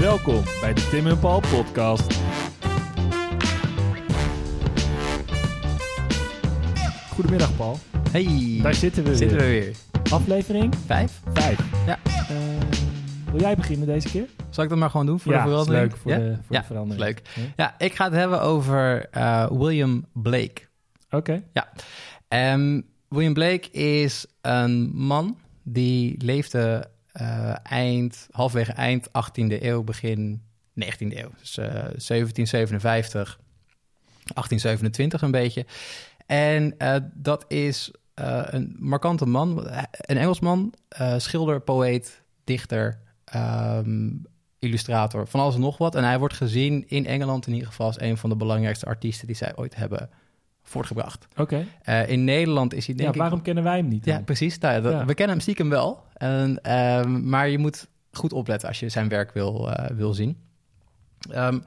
Welkom bij de Tim en Paul podcast. Goedemiddag Paul. Hey, Daar zitten we zitten weer. we weer. Aflevering Vijf? 5. Ja. wil jij beginnen deze keer? Zal ik dat maar gewoon doen voor ja, de is verandering? leuk voor, ja? de, voor Ja, de verandering. leuk. Ja. Ja, ik ga het hebben over eh, William Blake. Oké. Ehm, William Blake is een man die leefde eh, eind, halfwege eind 18e eeuw, begin 19e eeuw. Dus eh, 1757, 1827 een beetje. En eh, dat is eh, een markante man, een Engelsman, eh, schilder, poëet, dichter, ehm, illustrator, van alles en nog wat. En hij wordt gezien in Engeland in ieder geval als een van de belangrijkste artiesten die zij ooit hebben voortgebracht. Oké. Eh, in Nederland is hij denk Ja, ik... waarom kennen wij hem niet? Ja, precies. Nou, ja, dat- Ja. We kennen hem stiekem wel. En, ehm, maar je moet goed opletten als je zijn werk wil, eh, wil zien. Ehm,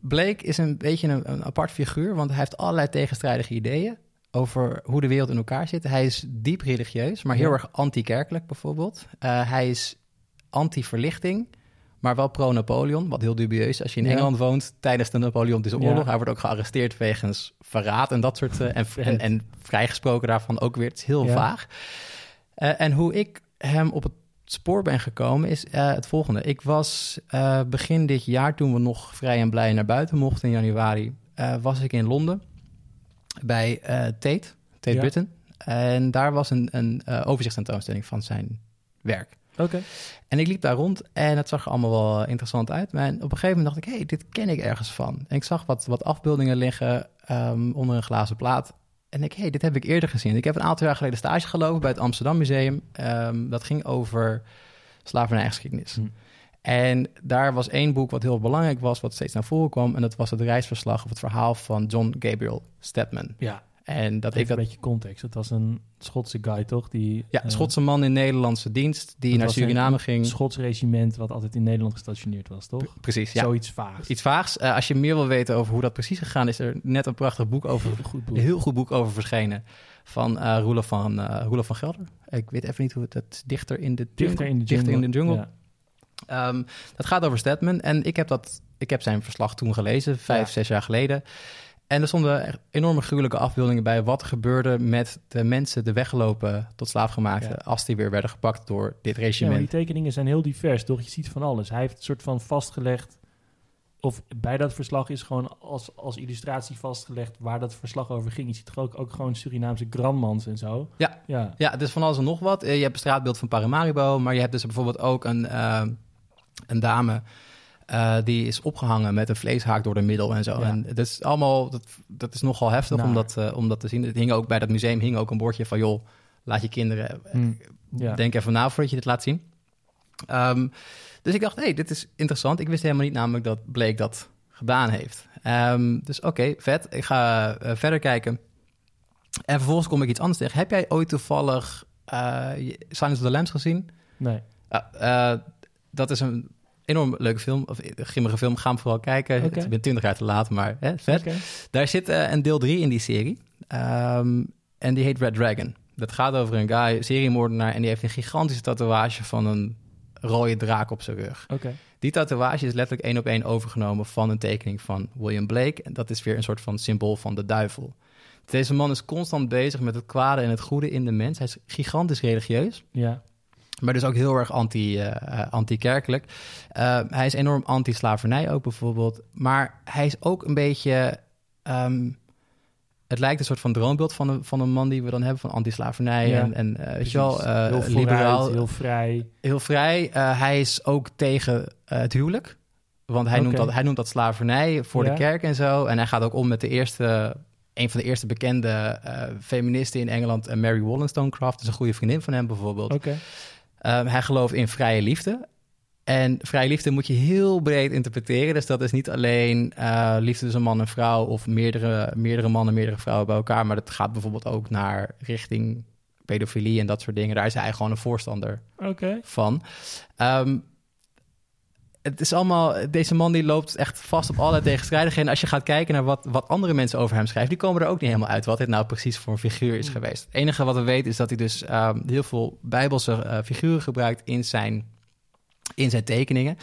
Blake is een beetje een, een apart figuur, want hij heeft allerlei tegenstrijdige ideeën over hoe de wereld in elkaar zit. Hij is diep religieus, maar heel Ja. erg anti-kerkelijk bijvoorbeeld. Eh, hij is anti-verlichting, maar wel pro-Napoleon, wat heel dubieus is als je in Ja. Engeland woont tijdens de Napoleontische Ja. oorlog. Hij wordt ook gearresteerd wegens verraad en dat soort... eh, en, en, en vrijgesproken daarvan ook weer. Het is heel Ja. vaag. Eh, en hoe ik hem op het spoor ben gekomen is eh, het volgende. Ik was begin dit jaar, toen we nog vrij en blij naar buiten mochten in januari, was ik in Londen bij Tate, Tate. Britain. En daar was een, een overzichtstentoonstelling van zijn werk. Oké. En ik liep daar rond en het zag er allemaal wel interessant uit. Maar op een gegeven moment dacht ik, hé, hey, dit ken ik ergens van. En ik zag wat, wat afbeeldingen liggen ehm, onder een glazen plaat. En ik, hey, dit heb ik eerder gezien. Ik heb een aantal jaar geleden stage gelopen bij het Amsterdam Museum. Ehm, dat ging over slavernijgeschiedenis. Hm. En daar was één boek wat heel belangrijk was, wat steeds naar voren kwam. En dat was het reisverslag of het verhaal van John Gabriel Stedman. Ja, En dat even ik dat een beetje context. Het was een Schotse guy, toch? Die, ja, eh, een Schotse man in Nederlandse dienst die naar een Suriname ging. Schots regiment wat altijd in Nederland gestationeerd was, toch? Precies, ja. Zoiets vaags. Iets vaags. Eh, als je meer wil weten over hoe dat precies gegaan is, er net een prachtig boek over, goed boek. een heel goed boek over verschenen van eh Roelof van, Roelof van Gelder. Ik weet even niet hoe het, het dichter in de jungle. Dichter in de jungle. Dichter in de jungle. Ja. Ehm, dat gaat over Stedman en ik heb, dat, ik heb zijn verslag toen gelezen, vijf, Ja. zes jaar geleden. En er stonden enorme gruwelijke afbeeldingen bij wat er gebeurde met de mensen, de weggelopen tot slaafgemaakten, Ja. als die weer werden gepakt door dit Ja, maar regiment. die tekeningen zijn heel divers, toch? Je ziet van alles. Hij heeft een soort van vastgelegd... Of bij dat verslag is gewoon als, als illustratie vastgelegd waar dat verslag over ging. Je ziet toch ook, ook gewoon Surinaamse grandmans en zo. Ja. Ja. Ja, dus van alles en nog wat. Eh, Je hebt een straatbeeld van Paramaribo, maar je hebt dus bijvoorbeeld ook een, eh, een dame eh, die is opgehangen met een vleeshaak door de middel en zo. Ja. En dat is allemaal, dat, dat is nogal heftig om Naar. dat, eh, om dat te zien. Het hing ook bij dat museum hing ook een bordje van joh, laat je kinderen eh, Hm. Ja. denk even na voordat je dit laat zien. Ehm, dus ik dacht, hé, hey, dit is interessant. Ik wist helemaal niet namelijk dat Blake dat gedaan heeft. Ehm, dus oké, vet. Ik ga verder kijken. En vervolgens kom ik iets anders tegen. Heb jij ooit toevallig Silence of the Lambs gezien? Nee. Dat is een enorm leuke film, of een grimmige film. Ga hem vooral kijken. Ik ben twintig jaar te laat, maar hè, vet. Daar zit eh, een deel 3 in die serie. Ehm, en die heet Red Dragon. Dat gaat over een guy, seriemoordenaar... en die heeft een gigantische tatoeage van een rode draak op zijn rug. Oké. Die tatoeage is letterlijk één op één overgenomen van een tekening van William Blake. En dat is weer een soort van symbool van de duivel. Deze man is constant bezig met het kwade en het goede in de mens. Hij is gigantisch religieus. Ja. Maar dus ook heel erg anti, eh, eh, anti-kerkelijk. Eh, hij is enorm anti-slavernij ook bijvoorbeeld. Maar hij is ook een beetje... ehm, het lijkt een soort van droombeeld van een, van een man die we dan hebben... van anti-slavernij Ja, en, en eh, weet je wel, eh, heel vooruit, liberaal. heel vrij. Heel vrij. Hij is ook tegen het huwelijk. Want hij, noemt dat, hij noemt dat slavernij voor Ja. de kerk en zo. En hij gaat ook om met de eerste... Een van de eerste bekende feministen in Engeland, Mary Wollstonecraft. is een goede vriendin van hem bijvoorbeeld. Oké. Um, hij gelooft in vrije liefde. En vrije liefde moet je heel breed interpreteren. Dus dat is niet alleen eh, liefde tussen man en vrouw... of meerdere, meerdere mannen, meerdere vrouwen bij elkaar... maar dat gaat bijvoorbeeld ook naar richting pedofilie en dat soort dingen. Daar is hij gewoon een voorstander van. Ehm, het is allemaal, deze man die loopt echt vast op allerlei tegenstrijdigheden. En als je gaat kijken naar wat, wat andere mensen over hem schrijven, die komen er ook niet helemaal uit wat dit nou precies voor een figuur is geweest. Het enige wat we weten is dat hij dus ehm, heel veel bijbelse eh, figuren gebruikt in zijn in zijn tekeningen.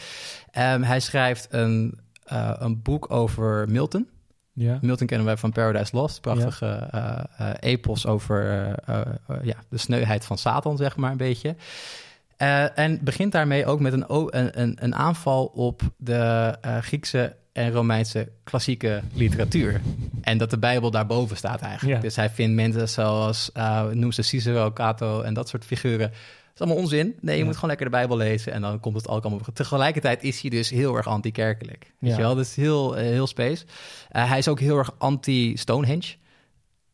Ehm, hij schrijft een, eh, een boek over Milton. Ja. Milton kennen wij van Paradise Lost. Prachtige eh, eh, epos over ja, de sneuheid van Satan, zeg maar, een beetje. Eh, en begint daarmee ook met een, een, een, aanval op de eh, Griekse en Romeinse klassieke literatuur. En dat de Bijbel daarboven staat eigenlijk. Ja. Dus hij vindt mensen zoals, eh noem ze Cicero, Cato en dat soort figuren... Dat is allemaal onzin. Nee, je Ja. moet gewoon lekker de Bijbel lezen en dan komt het ook allemaal... Tegelijkertijd is hij dus heel erg anti-kerkelijk. Weet je wel? Dat is heel, heel space. Hij is ook heel erg anti-Stonehenge.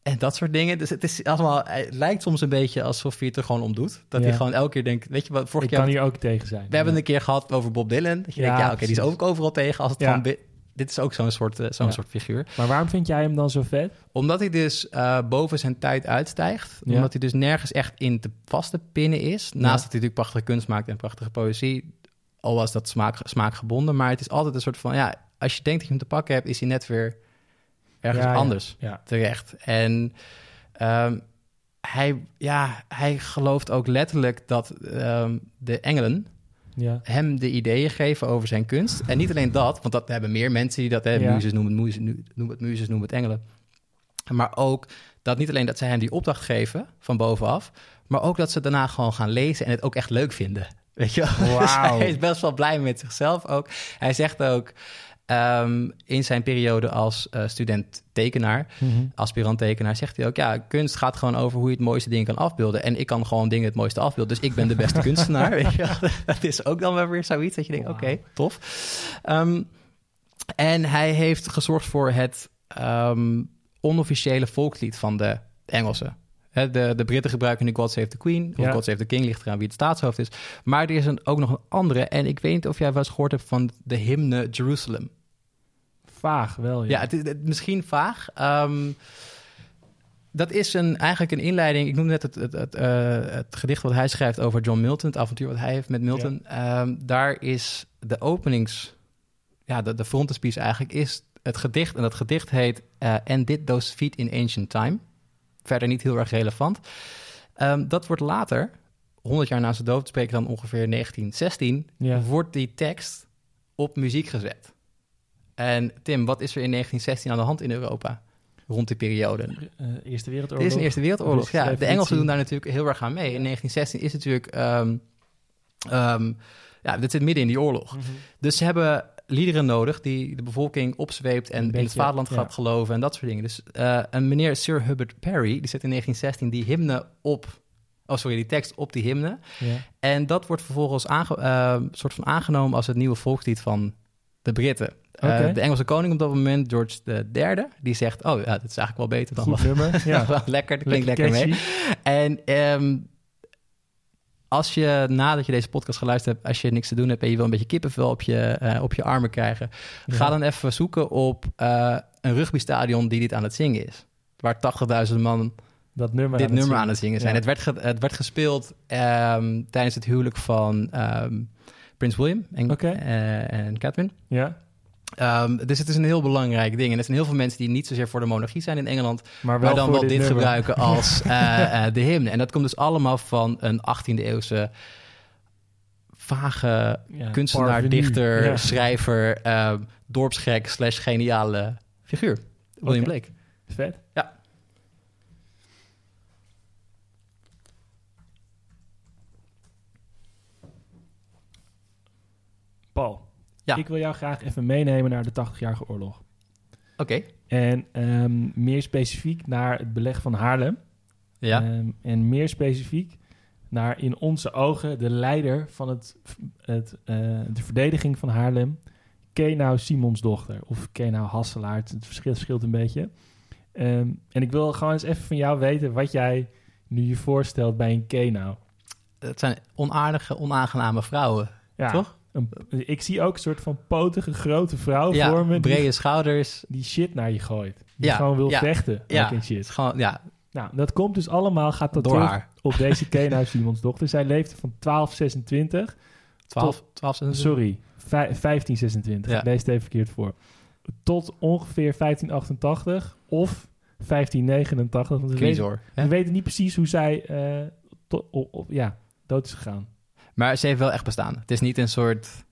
En dat soort dingen. Dus het, is allemaal, het lijkt soms een beetje alsof hij het er gewoon om doet. Dat Ja. hij gewoon elke keer denkt... Weet je wat, vorig Ik jaar... kan hier ook tegen zijn. We hebben een keer gehad over Bob Dylan. Dat je Ja, denkt, ja, oké, die is ook overal tegen. Als het gewoon... Dit is ook zo'n soort, eh, zo'n soort figuur. Maar waarom vind jij hem dan zo vet? Omdat hij dus eh, boven zijn tijd uitstijgt. Omdat hij dus nergens echt in te vast te pinnen is. Naast dat hij natuurlijk prachtige kunst maakt en prachtige poëzie. Al was dat smaak, smaakgebonden. Maar het is altijd een soort van... Ja, als je denkt dat je hem te pakken hebt... is hij net weer ergens Ja, anders Ja. terecht. En ehm, hij, ja, hij gelooft ook letterlijk dat ehm, de engelen Ja. hem de ideeën geven over zijn kunst. En niet alleen dat, want dat hebben meer mensen die dat hebben. Muzes noemen het, muzes, noem het muzes, noemen het engelen. Maar ook dat niet alleen dat zij hem die opdracht geven van bovenaf, maar ook dat ze daarna gewoon gaan lezen en het ook echt leuk vinden. Weet je wel? Dus hij is best wel blij met zichzelf ook. Hij zegt ook ehm, in zijn periode als eh, student tekenaar, Mhm. aspirant tekenaar, zegt hij ook: ja, kunst gaat gewoon over hoe je het mooiste ding kan afbeelden. En ik kan gewoon dingen het mooiste afbeelden. Dus ik ben de beste kunstenaar. Weet je? Dat is ook dan wel weer zoiets dat je denkt: oké, tof. Ehm, en hij heeft gezorgd voor het ehm, onofficiële volkslied van de Engelsen. De, de Britten gebruiken nu God Save the Queen. Of Ja. God Save the King, ligt eraan wie het staatshoofd is. Maar er is een, ook nog een andere. En ik weet niet of jij wel eens gehoord hebt van de hymne Jerusalem. Vaag wel, ja. Ja, het is het- misschien vaag. Ehm, dat is een, eigenlijk een inleiding. Ik noemde net het, het, het, eh, het gedicht wat hij schrijft over John Milton. Het avontuur wat hij heeft met Milton. Ehm, daar is de openings... Ja, de, de frontispiece eigenlijk is het gedicht. En dat gedicht heet... eh, And did those feet in ancient time. Verder niet heel erg relevant. Ehm, dat wordt later, 100 jaar na zijn dood... spreken dan ongeveer 1916... Ja. wordt die tekst op muziek gezet. En Tim, wat is er in 1916 aan de hand in Europa rond die periode? Eh, Eerste Wereldoorlog. Dit is een Eerste Wereldoorlog. Ja, de. Engelsen doen daar natuurlijk heel erg aan mee. In 1916 is natuurlijk... ehm, ehm, ja, dit zit midden in die oorlog. Mhm. Dus ze hebben liederen nodig die de bevolking opzweept... en in het vaderland ja. gaat geloven en dat soort dingen. Dus eh, een meneer Sir Hubert Parry, die zet in 1916 die hymne op... Oh, sorry, die tekst op die hymne. Ja. En dat wordt vervolgens aange, eh, soort van aangenomen als het nieuwe volkslied van de Britten. Eh, de Engelse koning op dat moment, George III, die zegt... oh ja, dat is eigenlijk wel beter dan... Goed nummer. Ja. wel lekker, dat klinkt lekker, mee. En ehm, als je, nadat je deze podcast geluisterd hebt... als je niks te doen hebt en je wil een beetje kippenvel op je, eh, op je armen krijgen... Ja. ga dan even zoeken op eh, een rugbystadion die dit aan het zingen is. Waar 80.000 man Dat nummer dit aan nummer aan het zingen zijn. Ja. Het, werd ge- het werd gespeeld ehm, tijdens het huwelijk van ehm, Prins William en, en Catherine. Ja, Ehm, dus het is een heel belangrijk ding. En er zijn heel veel mensen die niet zozeer voor de monarchie zijn in Engeland, maar wel maar dan wel dit gebruiken als eh, eh, de hymne. En dat komt dus allemaal van een 18e eeuwse vage Ja, kunstenaar, parvenu. dichter, Ja. schrijver, ehm, dorpsgek slash geniale figuur. William Oké. Blake. Vet. Ja. Ik wil jou graag even meenemen naar de 80-jarige oorlog. Oké. En ehm, meer specifiek naar het beleg van Haarlem. Ja. Ehm, en meer specifiek naar in onze ogen de leider van het, het, eh, de verdediging van Haarlem. Kenau Simons dochter. Of Kenau Hasselaar. Het verschilt, verschilt een beetje. Ehm, en ik wil gewoon eens even van jou weten wat jij nu je voorstelt bij een Kenau. Het zijn onaardige, onaangename vrouwen, Ja, toch? Een- ik zie ook een soort van potige grote vrouw Ja, voor me. Die, brede schouders. die shit naar je gooit. Die Ja, gewoon wil ja, vechten. Ja, het shit. gewoon, ja, Nou, dat komt dus allemaal, gaat dat door haar. op deze Kenau Simons dochter. Zij leefde van 1226 12, 12 Sorry, vij- 1526. Ja. Ik lees het even verkeerd voor. Tot ongeveer 1588 of 1589. Want we, weten, we weten niet precies hoe zij op- ja, dood is gegaan. Maar ze heeft wel echt bestaan. Het is niet een soort...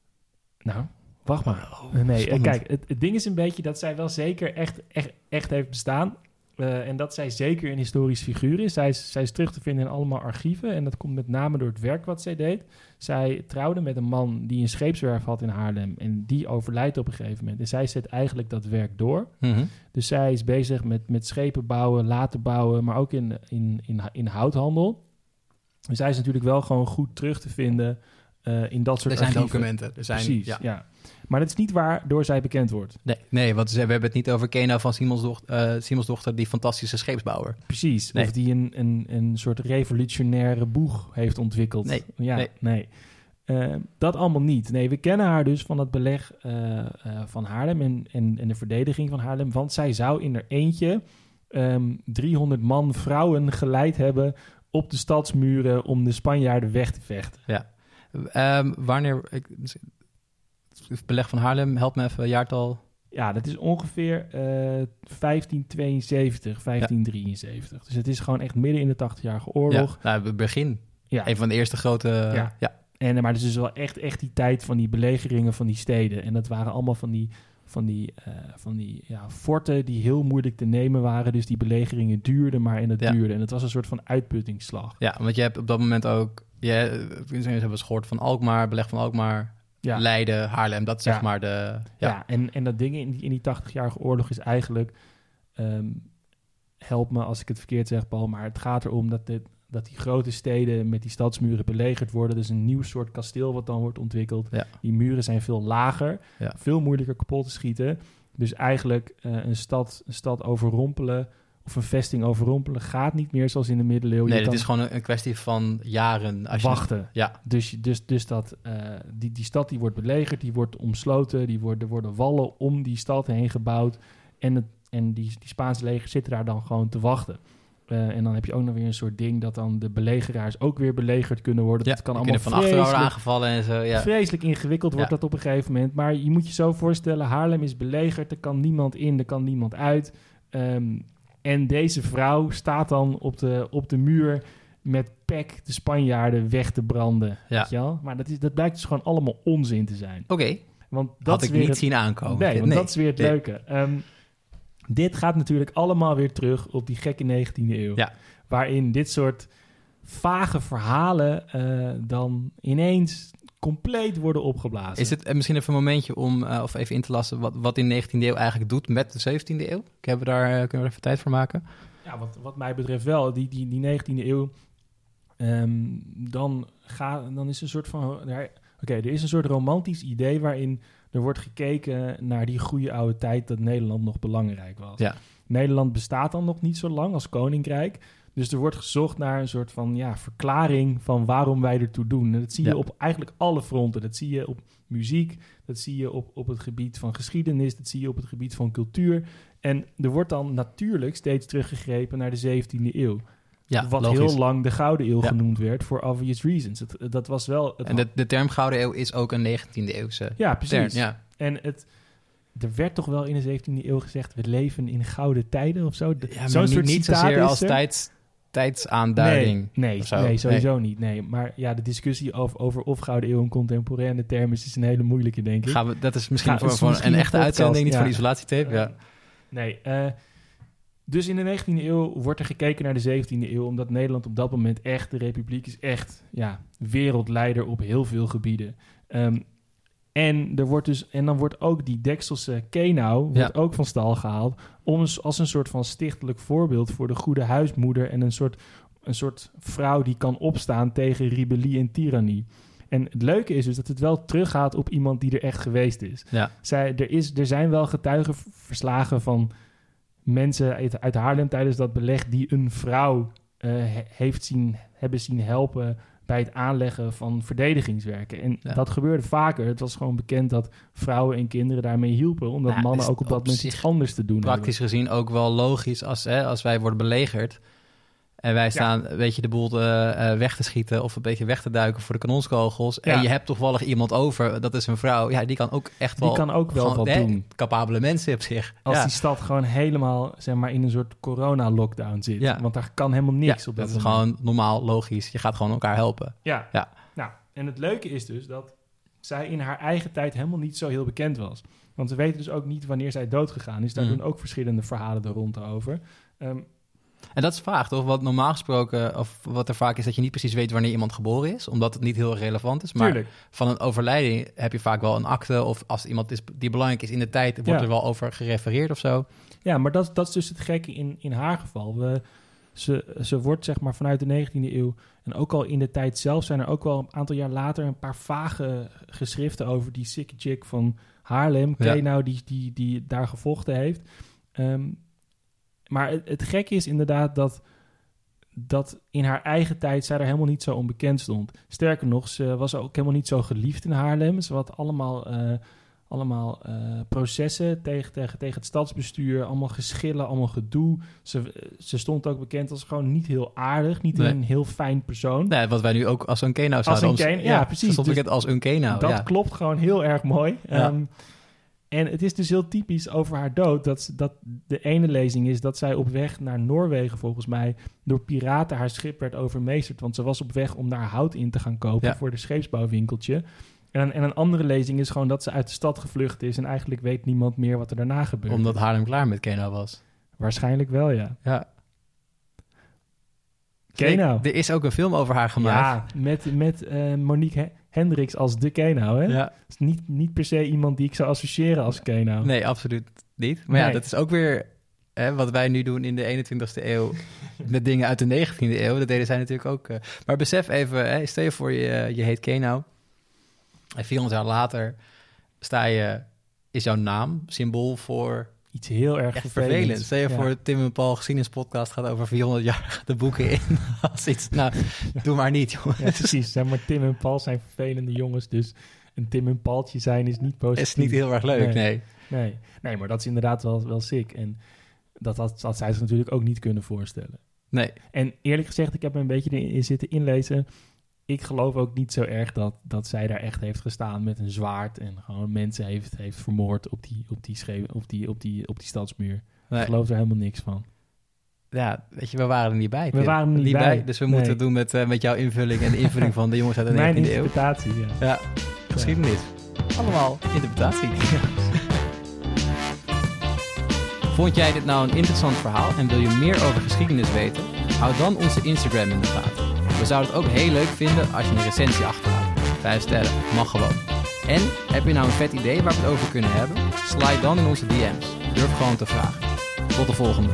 Nou, wacht maar. Oh, nee, eh, spannend. kijk, het, het ding is een beetje dat zij wel zeker echt, echt, echt heeft bestaan. Eh, en dat zij zeker een historisch figuur is. Zij, is. zij is terug te vinden in allemaal archieven. En dat komt met name door het werk wat zij deed. Zij trouwde met een man die een scheepswerf had in Haarlem. En die overlijdt op een gegeven moment. En zij zet eigenlijk dat werk door. Mhm. Dus zij is bezig met, met schepen bouwen, laten bouwen, maar ook in, in, in, in houthandel. Dus zij is natuurlijk wel gewoon goed terug te vinden eh, in dat soort Er zijn archieven. documenten. Er zijn, Precies, ja. ja. Maar dat is niet waardoor zij bekend wordt. Nee, nee, want we hebben het niet over Kena van Simons, eh, Simons dochter, die fantastische scheepsbouwer. Precies. Nee. Of die een, een, een soort revolutionaire boeg heeft ontwikkeld. Nee, Ja, nee. nee. Eh, dat allemaal niet. Nee, we kennen haar dus van het beleg van Haarlem en, en, en de verdediging van Haarlem. Want zij zou in er eentje ehm 300 man vrouwen geleid hebben op de stadsmuren om de Spanjaarden weg te vechten. Ehm, wanneer... Ik, het beleg van Haarlem, help me even, jaartal... Ja, dat is ongeveer eh 1572, 1573. Dus het is gewoon echt midden in de 80-jarige oorlog. Ja, nou, begin. Ja. Een van de eerste grote... Ja. ja. En, eh, maar het is dus wel echt, echt die tijd van die belegeringen van die steden. En dat waren allemaal van die, van die, eh, van die ja, forten die heel moeilijk te nemen waren. Dus die belegeringen duurden maar en het Ja. duurde. En het was een soort van uitputtingsslag. Ja, want je hebt op dat moment ook... Je, we hebben eens gehoord van Alkmaar, beleg van Alkmaar, Ja, Leiden, Haarlem. Dat is zeg maar de... ja. Ja, en, en dat ding in die, in die 80-jarige oorlog is eigenlijk... ehm, help me als ik het verkeerd zeg, Paul, maar het gaat erom dat, dit, dat die grote steden met die stadsmuren belegerd worden. Dus een nieuw soort kasteel wat dan wordt ontwikkeld. Ja. Die muren zijn veel lager, Ja. veel moeilijker kapot te schieten. Dus eigenlijk eh, een, stad, een stad overrompelen of een vesting overrompelen gaat niet meer zoals in de middeleeuwen. nee, het is gewoon een, kwestie van jaren. Als je, wachten. Ja, Dus, dus, dus dat, eh, die, die stad die wordt belegerd, die wordt omsloten, die worden, er worden wallen om die stad heen gebouwd. En, het, en die, die Spaanse legers zitten daar dan gewoon te wachten. Eh, en dan heb je ook nog weer een soort ding dat dan de belegeraars ook weer belegerd kunnen worden. ja dat kan allemaal van achteren aangevallen en zo. Ja. vreselijk ingewikkeld wordt Ja. dat op een gegeven moment. Maar je moet je zo voorstellen, Haarlem is belegerd, er kan niemand in, er kan niemand uit. Ehm, en deze vrouw staat dan op de, op de muur met pek de Spanjaarden weg te branden. Ja. Weet je wel? Maar dat, is, dat blijkt dus gewoon allemaal onzin te zijn. Oké, Want dat had is ik weer niet het, zien aankomen. Nee, want Nee. dat is weer het nee. leuke. Ehm, dit gaat natuurlijk allemaal weer terug op die gekke 19e eeuw. Ja. Waarin dit soort vage verhalen eh, dan ineens compleet worden opgeblazen. Is het eh, misschien even een momentje om eh, of even in te lassen wat, wat in de 19e eeuw eigenlijk doet met de 17e eeuw? Hebben we daar, kunnen we er even tijd voor maken? Ja, wat, wat mij betreft wel. Die, die, die 19e eeuw, ehm, dan, ga, dan is een soort van... Oké, er is een soort romantisch idee waarin er wordt gekeken naar die goede oude tijd dat Nederland nog belangrijk was. Ja. Nederland bestaat dan nog niet zo lang als koninkrijk. Dus er wordt gezocht naar een soort van ja, verklaring van waarom wij ertoe doen. En dat zie je Ja. op eigenlijk alle fronten. Dat zie je op muziek, dat zie je op, op het gebied van geschiedenis, dat zie je op het gebied van cultuur. En er wordt dan natuurlijk steeds teruggegrepen naar de 17e eeuw. Ja, wat logisch. heel lang de Gouden Eeuw Ja. genoemd werd, voor obvious reasons. Het, dat was wel... Het En de, de term Gouden Eeuw is ook een 19e eeuwse ja, term. precies. Ja. En het, er werd toch wel in de 17e eeuw gezegd... we leven in gouden tijden of zo. Ja, Zo'n niet, soort niet citaat zozeer is als tijds, tijdsaanduiding. Nee, nee, zo. nee sowieso niet. Nee. Maar ja, de discussie over, over of Gouden Eeuw een contemporaine term is... is een hele moeilijke, denk ik. Gaan we, dat is misschien voor, voor misschien een echte uitzending, niet ja. voor de isolatietape. Ja. Nee, eh, dus in de 19e eeuw wordt er gekeken naar de 17e eeuw... omdat Nederland op dat moment echt, de republiek is echt ja, wereldleider op heel veel gebieden. Ehm, en, er wordt dus, en dan wordt ook die Dekselse Kenau wordt Ja. ook van stal gehaald... Om, als een soort van stichtelijk voorbeeld voor de goede huismoeder... en een soort, een soort vrouw die kan opstaan tegen rebellie en tirannie. En het leuke is dus dat het wel teruggaat op iemand die er echt geweest is. Ja. Zij, er, is, er zijn wel getuigenverslagen van mensen uit, uit Haarlem tijdens dat beleg die een vrouw eh, he- heeft zien, hebben zien helpen bij het aanleggen van verdedigingswerken. En Ja. dat gebeurde vaker. Het was gewoon bekend dat vrouwen en kinderen daarmee hielpen, omdat Nou, mannen ook op dat op moment iets anders te doen Praktisch gezien ook wel logisch als, hè, als wij worden belegerd. En wij staan een beetje de boel eh, weg te schieten of een beetje weg te duiken voor de kanonskogels. Ja. En je hebt toevallig iemand over, dat is een vrouw. Ja, die kan ook echt Die wel... kan ook wel gewoon, wat doen. Capabele mensen op zich. Als ja. die stad gewoon helemaal zeg maar, in een soort corona-lockdown zit. Ja. Want daar kan helemaal niks op dat dat is gewoon normaal, logisch. Je gaat gewoon elkaar helpen. Ja. Ja. Nou, en het leuke is dus dat zij in haar eigen tijd helemaal niet zo heel bekend was. Want we weten dus ook niet wanneer zij doodgegaan is. Daar Mhm. doen ook verschillende verhalen er rond over. Ehm, En dat is vaag, toch? Wat normaal gesproken, of wat er vaak is, dat je niet precies weet wanneer iemand geboren is, omdat het niet heel relevant is. Maar tuurlijk. van een overlijding heb je vaak wel een akte, of als iemand is die belangrijk is in de tijd, wordt Ja. er wel over gerefereerd of zo. Ja, maar dat, dat is dus het gekke in, in haar geval. We, ze, ze wordt zeg maar vanuit de 19e eeuw en ook al in de tijd zelf zijn er ook wel een aantal jaar later een paar vage geschriften over die sikke chick van Haarlem, Ja. Kenau, die, die, die daar gevochten heeft. Ehm, maar het, het gekke is inderdaad dat, dat in haar eigen tijd zij er helemaal niet zo onbekend stond. Sterker nog, ze was ook helemaal niet zo geliefd in Haarlem. Ze had allemaal, eh, allemaal eh, processen tegen, tegen, tegen het stadsbestuur, allemaal geschillen, allemaal gedoe. Ze, ze stond ook bekend als gewoon niet heel aardig, niet Nee. een heel fijn persoon. Nee, wat wij nu ook als een Kenau Als een Kenau, ja, precies. Ze stond Dus bekend als een Kenau, dat ja. klopt gewoon heel erg mooi. Ja. Ehm, en het is dus heel typisch over haar dood dat, dat de ene lezing is dat zij op weg naar Noorwegen volgens mij door piraten haar schip werd overmeesterd. Want ze was op weg om daar hout in te gaan kopen Ja. voor de scheepsbouwwinkeltje. En, een- en een andere lezing is gewoon dat ze uit de stad gevlucht is en eigenlijk weet niemand meer wat er daarna gebeurt. Omdat Haarlem klaar met Kenau was. Waarschijnlijk wel, ja. Ja. Er is ook een film over haar gemaakt. Ja, met, met eh, Monique He- Hendricks als de Kenau, hè? Ja. Is niet, niet per se iemand die ik zou associëren als Kenau. Nee, absoluut niet. Maar ja, dat is ook weer hè, wat wij nu doen in de 21ste eeuw met dingen uit de 19e eeuw. Dat deden zij natuurlijk ook. eh. Maar besef even, hè, stel je voor je, je heet Kenau. En 400 jaar later sta je, is jouw naam symbool voor Iets heel erg echt vervelends. vervelend. Stel je Ja. voor Tim en Paul geschiedenispodcast gaat over 400 jaar de boeken in. Als iets, nou, doe maar niet, jongen. Ja, precies. Zeg maar, Tim en Paul zijn vervelende jongens, dus een Tim en Paultje zijn is niet positief. is niet heel erg leuk, Nee. nee. Nee, nee maar dat is inderdaad wel, wel sick. En dat had, had zij zich natuurlijk ook niet kunnen voorstellen. Nee, En eerlijk gezegd, ik heb me een beetje erin zitten inlezen. Ik geloof ook niet zo erg dat, dat zij daar echt heeft gestaan met een zwaard en gewoon mensen heeft, heeft vermoord op die, op die, schee- op die, op die, op die stadsmuur. nee. Ik geloof er helemaal niks van. Ja, weet je, we waren er niet bij. We waren er niet bij. Dus we Nee. moeten het doen met, eh, met jouw invulling en de invulling van de jongens uit de 19e Mijn interpretatie, ja. Ja, geschiedenis. Allemaal interpretatie. Vond jij dit nou een interessant verhaal en wil je meer over geschiedenis weten? Hou dan onze Instagram in de gaten. We zouden het ook heel leuk vinden als je een recensie achterlaat. Vijf sterren, mag gewoon. En heb je nou een vet idee waar we het over kunnen hebben? Slide dan in onze DM's. Durf gewoon te vragen. Tot de volgende.